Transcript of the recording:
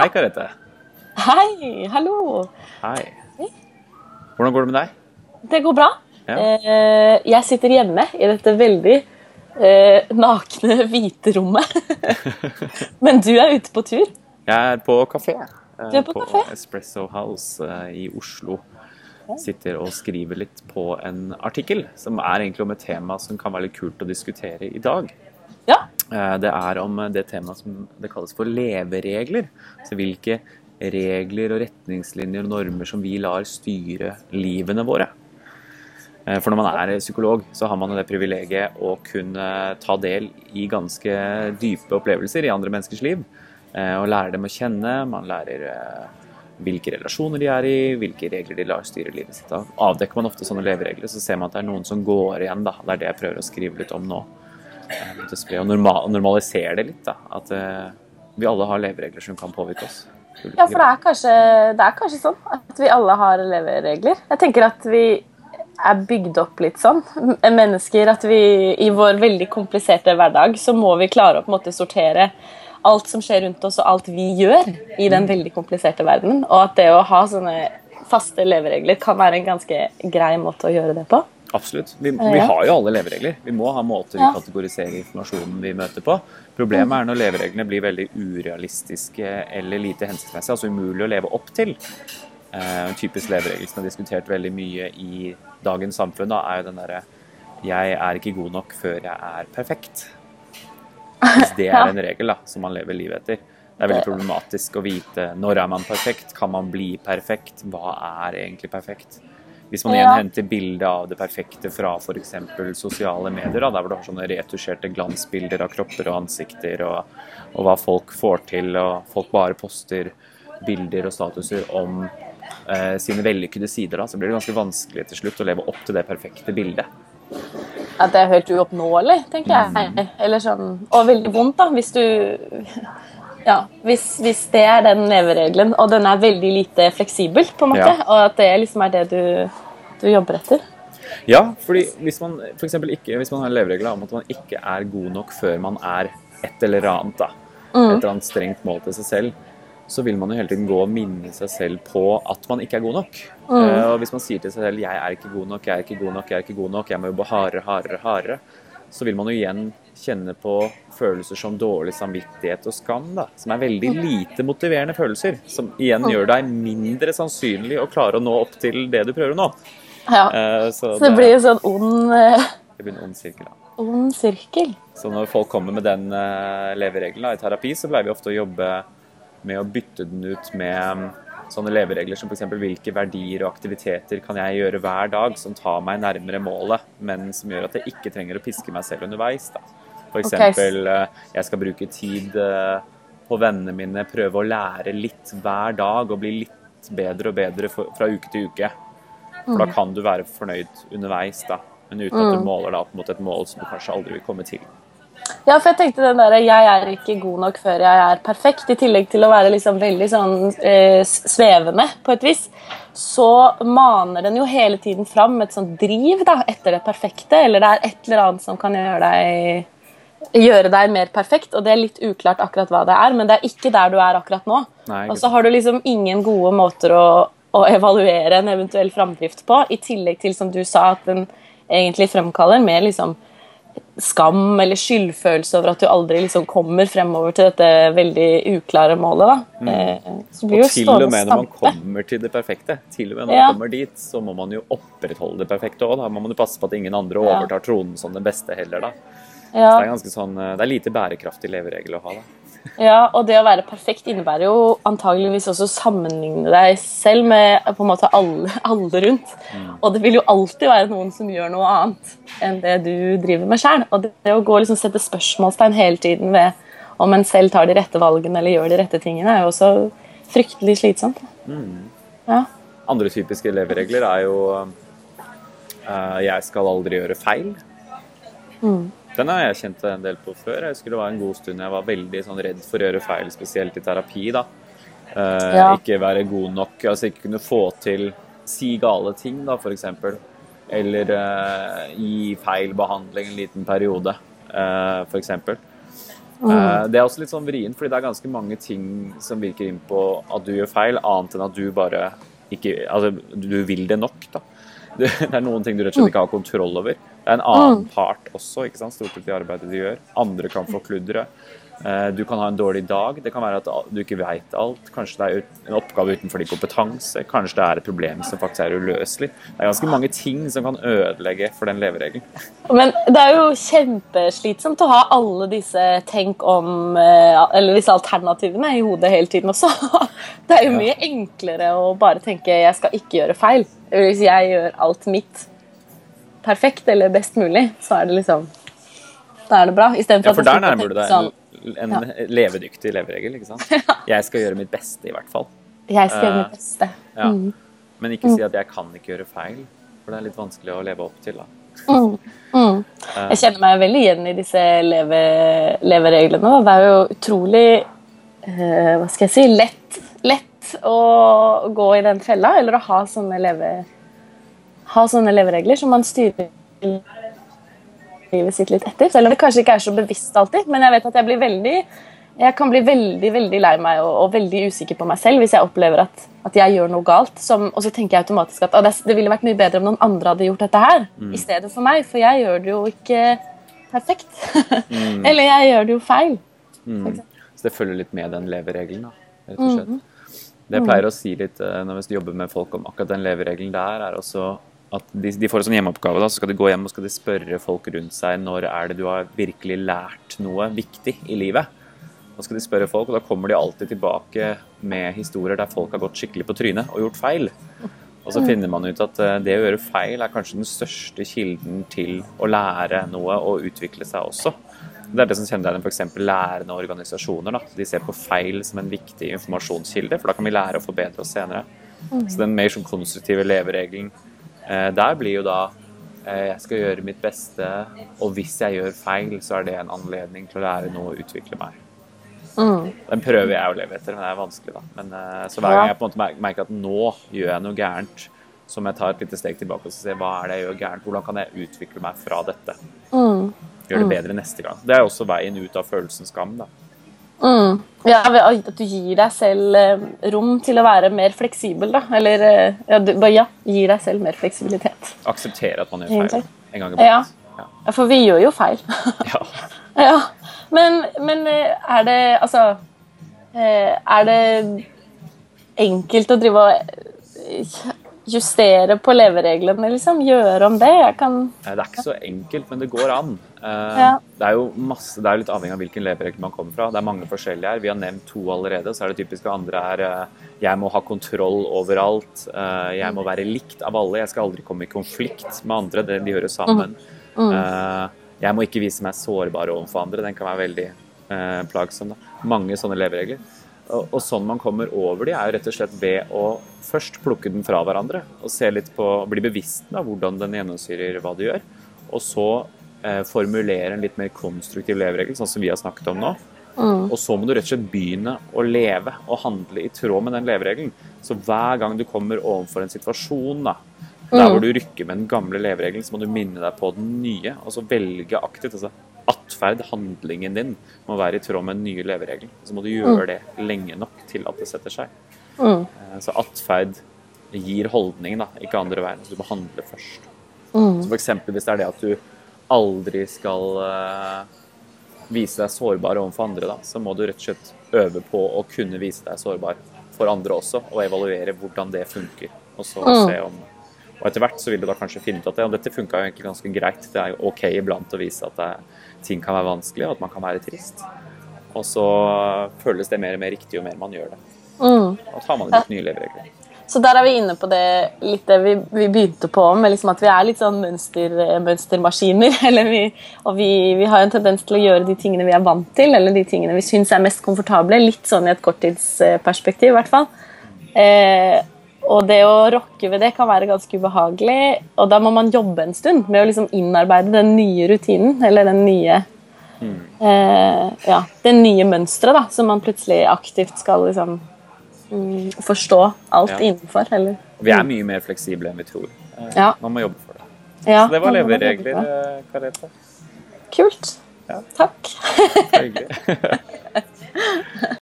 Hei, Karete. Hei, hallo. Hei. Hvordan går det med deg? Det går bra. Ja. Eh, jeg sitter hjemme i dette veldig eh, nakne, hvite rommet. Men du er ute på tur. Jeg er på kafé. eh, Du er på kafé? Espresso House eh, i Oslo. Sitter og skriver litt på en artikkel som er egentlig om et tema som kan være litt kult å diskutere i dag. Ja. Eh, Det er om det temaet som det kalles for leveregler. Så hvilke regler og retningslinjer og normer som vi lar styre livene våre. Eh, For når man er psykolog, så har man det privilegiet å kunne ta del i ganske dype opplevelser i andre menneskers liv. eh, Og lære dem å kjenne. Man lærer eh, hvilke relasjoner de er i, hvilke regler de lar styre livet sitt. av. avdekker man ofte sånne leveregler, så ser man at det er noen som går igjen. da. Det er det jeg prøver å skrive litt om nå. Eh, å spre Og norma- normalisere det litt. da. At eh, vi alle har leveregler som kan påvirke oss. Ja, for det er, kanskje, det er kanskje sånn at vi alle har leveregler. Jeg tenker at vi er bygd opp litt sånn. Mennesker at vi i vår veldig kompliserte hverdag så må vi klare å på en måte sortere alt som skjer rundt oss og alt vi gjør i den veldig kompliserte verdenen. Og at det å ha sånne faste leveregler kan være en ganske grei måte å gjøre det på. Absolutt. Vi, vi har jo alle leveregler. Vi må ha måter vi kategoriserer informasjonen vi møter på. Problemet er når levereglene blir veldig urealistiske eller lite hensiktsmessige, altså umulig å leve opp til. Eh, en typisk leveregel som er diskutert veldig mye i dagens samfunn, da, er jo den derre Jeg er ikke god nok før jeg er perfekt. Hvis det er en regel da, som man lever livet etter. Det er veldig problematisk å vite når er man perfekt, kan man bli perfekt, hva er egentlig perfekt? Hvis man igjen henter bilde av det perfekte fra f.eks. sosiale medier, da, der hvor du har sånne retusjerte glansbilder av kropper og ansikter, og, og hva folk får til, og folk bare poster bilder og statuser om eh, sine vellykkede sider, da, så blir det ganske vanskelig til slutt å leve opp til det perfekte bildet. At det er helt uoppnåelig, tenker jeg. Eller sånn, og veldig vondt, da, hvis du Ja, hvis, hvis det er den leveregelen, og den er veldig lite fleksibel, på en måte, Ja. og at det liksom er det du, du jobber etter. Ja, fordi hvis man for eksempel ikke, hvis man har en leveregel om at man ikke er god nok før man er et eller annet, da, et eller annet strengt mål til seg selv, så vil man jo hele tiden gå og minne seg selv på at man ikke er god nok. Eh, og hvis man sier til seg selv 'jeg er ikke god nok, jeg er ikke god nok, jeg er ikke god nok', jeg må jobbe hardere, hardere, hardere, så vil man jo igjen kjenne på følelser som dårlig samvittighet og skam, da, som er veldig lite motiverende følelser, som igjen gjør deg mindre sannsynlig å klare å nå opp til det du prøver å nå. Ja. Uh, Så det blir en sånn ond, eh, det blir en ond sirkel. da. ond sirkel. Så når folk kommer med den uh, leveregelen da, i terapi, så pleier vi ofte å jobbe med å bytte den ut med mm, sånne leveregler som f.eks. hvilke verdier og aktiviteter kan jeg gjøre hver dag som tar meg nærmere målet, men som gjør at jeg ikke trenger å piske meg selv underveis. da. F.eks. Ok. eh, jeg skal bruke tid eh, på vennene mine, prøve å lære litt hver dag og bli litt bedre og bedre fra uke til uke. For da kan du være fornøyd underveis, da. Men uten at du måler deg opp mot et mål som du kanskje aldri vil komme til. Ja, for jeg tenkte den der, Jeg er ikke god nok før jeg er perfekt. I tillegg til å være liksom veldig sånn eh, svevende på et vis, så maner den jo hele tiden fram et sånt driv da, etter det perfekte. Eller det er et eller annet som kan gjøre deg, gjøre deg mer perfekt. Og det er litt uklart akkurat hva det er, men det er ikke der du er akkurat nå. Nei, Og så har du liksom ingen gode måter å, å evaluere en eventuell framdrift på, i tillegg til, som du sa, at den egentlig fremkaller mer liksom skam eller skyldfølelse over at du aldri liksom kommer fremover til dette veldig uklare målet. Da. Mm. Så blir. Og til og med når man kommer til det perfekte, til og med når Ja. man kommer dit, så må man jo opprettholde det perfekte òg. Da må man jo passe på at ingen andre overtar tronen som den beste heller, da. Så det er ganske sånn, eh, det er lite bærekraftig leveregel å ha, da. Ja, og det å være perfekt innebærer jo antageligvis også å sammenligne deg selv med på en måte alle, alle rundt. Og det vil jo alltid være noen som gjør noe annet enn det du driver med sjøl. Og det, det å gå og liksom sette spørsmålstegn hele tiden ved om en selv tar de rette valgene eller gjør de rette tingene, er jo også fryktelig slitsomt. Ja. Andre typiske leveregler er jo uh, jeg skal aldri gjøre feil. Den har jeg kjent en del på før. Jeg husker det var en god stund jeg var veldig sånn redd for å gjøre feil, spesielt i terapi. da. Eh, Ja. Ikke være god nok, altså ikke kunne få til si gale ting, da, f.eks. Eller eh, gi feil behandling en liten periode, eh, f.eks. Eh, Det er også litt sånn vrient, fordi det er ganske mange ting som virker inn på at du gjør feil, annet enn at du bare ikke Altså, du vil det nok, da. Det det er noen ting du rett og slett ikke har kontroll over. Det er en annen part også, ikke sant, stort sett i arbeidet du gjør. Andre kan forkludre. Eh, Du kan ha en dårlig dag. Det kan være at du ikke veit alt. Kanskje det er en oppgave utenfor din kompetanse. Kanskje det er et problem som faktisk er uløselig. Det er ganske mange ting som kan ødelegge for den leveregelen. Men det er jo kjempeslitsomt å ha alle disse tenk om eh, Eller disse alternativene i hodet hele tiden også. Det er jo mye enklere å bare tenke 'jeg skal ikke gjøre feil'. Hvis jeg gjør alt mitt perfekt eller best mulig, så er det liksom Da er det bra. Istedenfor Ja, for der nærmer du deg sånn en, ja. levedyktig leveregel, ikke sant? Jeg skal gjøre mitt beste, i hvert fall. Jeg skal gjøre Eh, mitt beste. Ja. Mm. Men ikke si at jeg kan ikke gjøre feil, for det er litt vanskelig å leve opp til, da. Mm. Mm. Eh, Jeg kjenner meg veldig igjen i disse leve, levereglene. Det er jo utrolig uh, Hva skal jeg si lett, lett å gå i den fella, eller å ha sånne, leve, ha sånne leveregler som man styrer livet sitt litt etter. Selv om det kanskje ikke er så bevisst alltid. Men jeg vet at jeg blir veldig jeg kan bli veldig veldig lei meg og, og veldig usikker på meg selv hvis jeg opplever at, at jeg gjør noe galt. Som, og så tenker jeg automatisk at det, det ville vært mye bedre om noen andre hadde gjort dette her Mm. i stedet for meg, for jeg gjør det jo ikke perfekt. Mm. Eller jeg gjør det jo feil. Mm. Så det følger litt med den leveregelen, da, rett og slett. Det jeg pleier å si litt eh, når vi jobber med folk om akkurat den leveregelen der, er også at de, de får en sånn hjemmeoppgave, da, så skal de gå hjem og skal de spørre folk rundt seg når er det du har virkelig lært noe viktig i livet. Da skal de spørre folk, og da kommer de alltid tilbake med historier der folk har gått skikkelig på trynet og gjort feil. Og så finner man ut at eh, det å gjøre feil er kanskje den største kilden til å lære noe og utvikle seg også. Det er det som kjennetegner f.eks. lærende organisasjoner. Da. De ser på feil som en viktig informasjonskilde, for da kan vi lære å forbedre oss senere. Så den mer sånn konstruktive leveregelen der blir jo da eh, jeg skal gjøre mitt beste, og hvis jeg gjør feil, så er det en anledning til å lære noe og utvikle meg. Mm. Den prøver jeg å leve etter, men det er vanskelig, da. Men, eh, så hver gang jeg på en måte merker at nå gjør jeg noe gærent, så må jeg ta et lite steg tilbake og se hva er det jeg gjør gærent, hvordan kan jeg utvikle meg fra dette. Mm. Gjøre det bedre neste gang. Det er også veien ut av følelsen skam. da. Mm. Ja, at du gir deg selv eh, rom til å være mer fleksibel, da. Eller eh, ja, du, ja, gir deg selv mer fleksibilitet. Akseptere at man gjør feil en gang iblant. Ja. Ja. For vi gjør jo feil. Ja. ja. Men, men eh, er det Altså Er det enkelt å drive og justere på levereglene, liksom? Gjøre om det? Jeg kan Det er ikke så enkelt, men det går an. Eh, Ja. Det er jo masse, det er litt avhengig av hvilken leveregel man kommer fra. Det er mange forskjellige her. Vi har nevnt to allerede. Så er det typiske andre er eh, jeg må ha kontroll overalt. eh, Jeg må være likt av alle. Jeg skal aldri komme i konflikt med andre. det- De hører sammen. Mm. Jeg må ikke vise meg sårbar overfor andre. Den kan være veldig plagsom. Da. Mange sånne leveregler. Og, og sånn man kommer over de, er jo rett og slett ved å først plukke den fra hverandre og se litt på, bli bevisst av hvordan den gjennomsyrer hva du gjør. Og så eh, formulere en litt mer konstruktiv leveregel, sånn som vi har snakket om nå. Og så må du rett og slett begynne å leve og handle i tråd med den leveregelen. Så hver gang du kommer overfor en situasjon da, der hvor du rykker med den gamle leveregelen, så må du minne deg på den nye. Og så velge aktivt. altså Atferd, handlingen din, må være i tråd med den nye leveregelen. Så må du gjøre det lenge nok til at det setter seg. mm, Eh, Så atferd gir holdning, da, ikke andre veien. Du må handle først. mm, Så for eksempel hvis det er det at du aldri skal eh, vise deg sårbar overfor andre, da, så må du rett og slett øve på å kunne vise deg sårbar for andre også, og evaluere hvordan det funker. Og så Mm. se om Og etter hvert så vil du da kanskje finne ut at det, og dette funka egentlig ganske greit. Det er jo OK iblant å vise at det, ting kan være vanskelig, og at man kan være trist. Og så føles det mer og mer riktig jo mer man gjør det. mm. Og tar man litt nye leveregler. Så der er vi inne på det litt det vi, vi begynte på, med liksom at vi er litt sånn mønster, mønstermaskiner. Eller vi, og vi, vi har en tendens til å gjøre de tingene vi er vant til, eller de tingene vi syns er mest komfortable. Litt sånn i et korttidsperspektiv, i hvert fall. Eh, og det å rokke ved det kan være ganske ubehagelig, og da må man jobbe en stund med å liksom innarbeide den nye rutinen, eller den nye eh, ja, det nye mønsteret som man plutselig aktivt skal liksom mm, forstå alt Ja. innenfor. Eller, Vi er mye mer fleksible enn vi tror. Eh, Ja. Man må jobbe for det. ja, Så det var leveregler, eh, Karete. Kult. Takk. Hyggelig.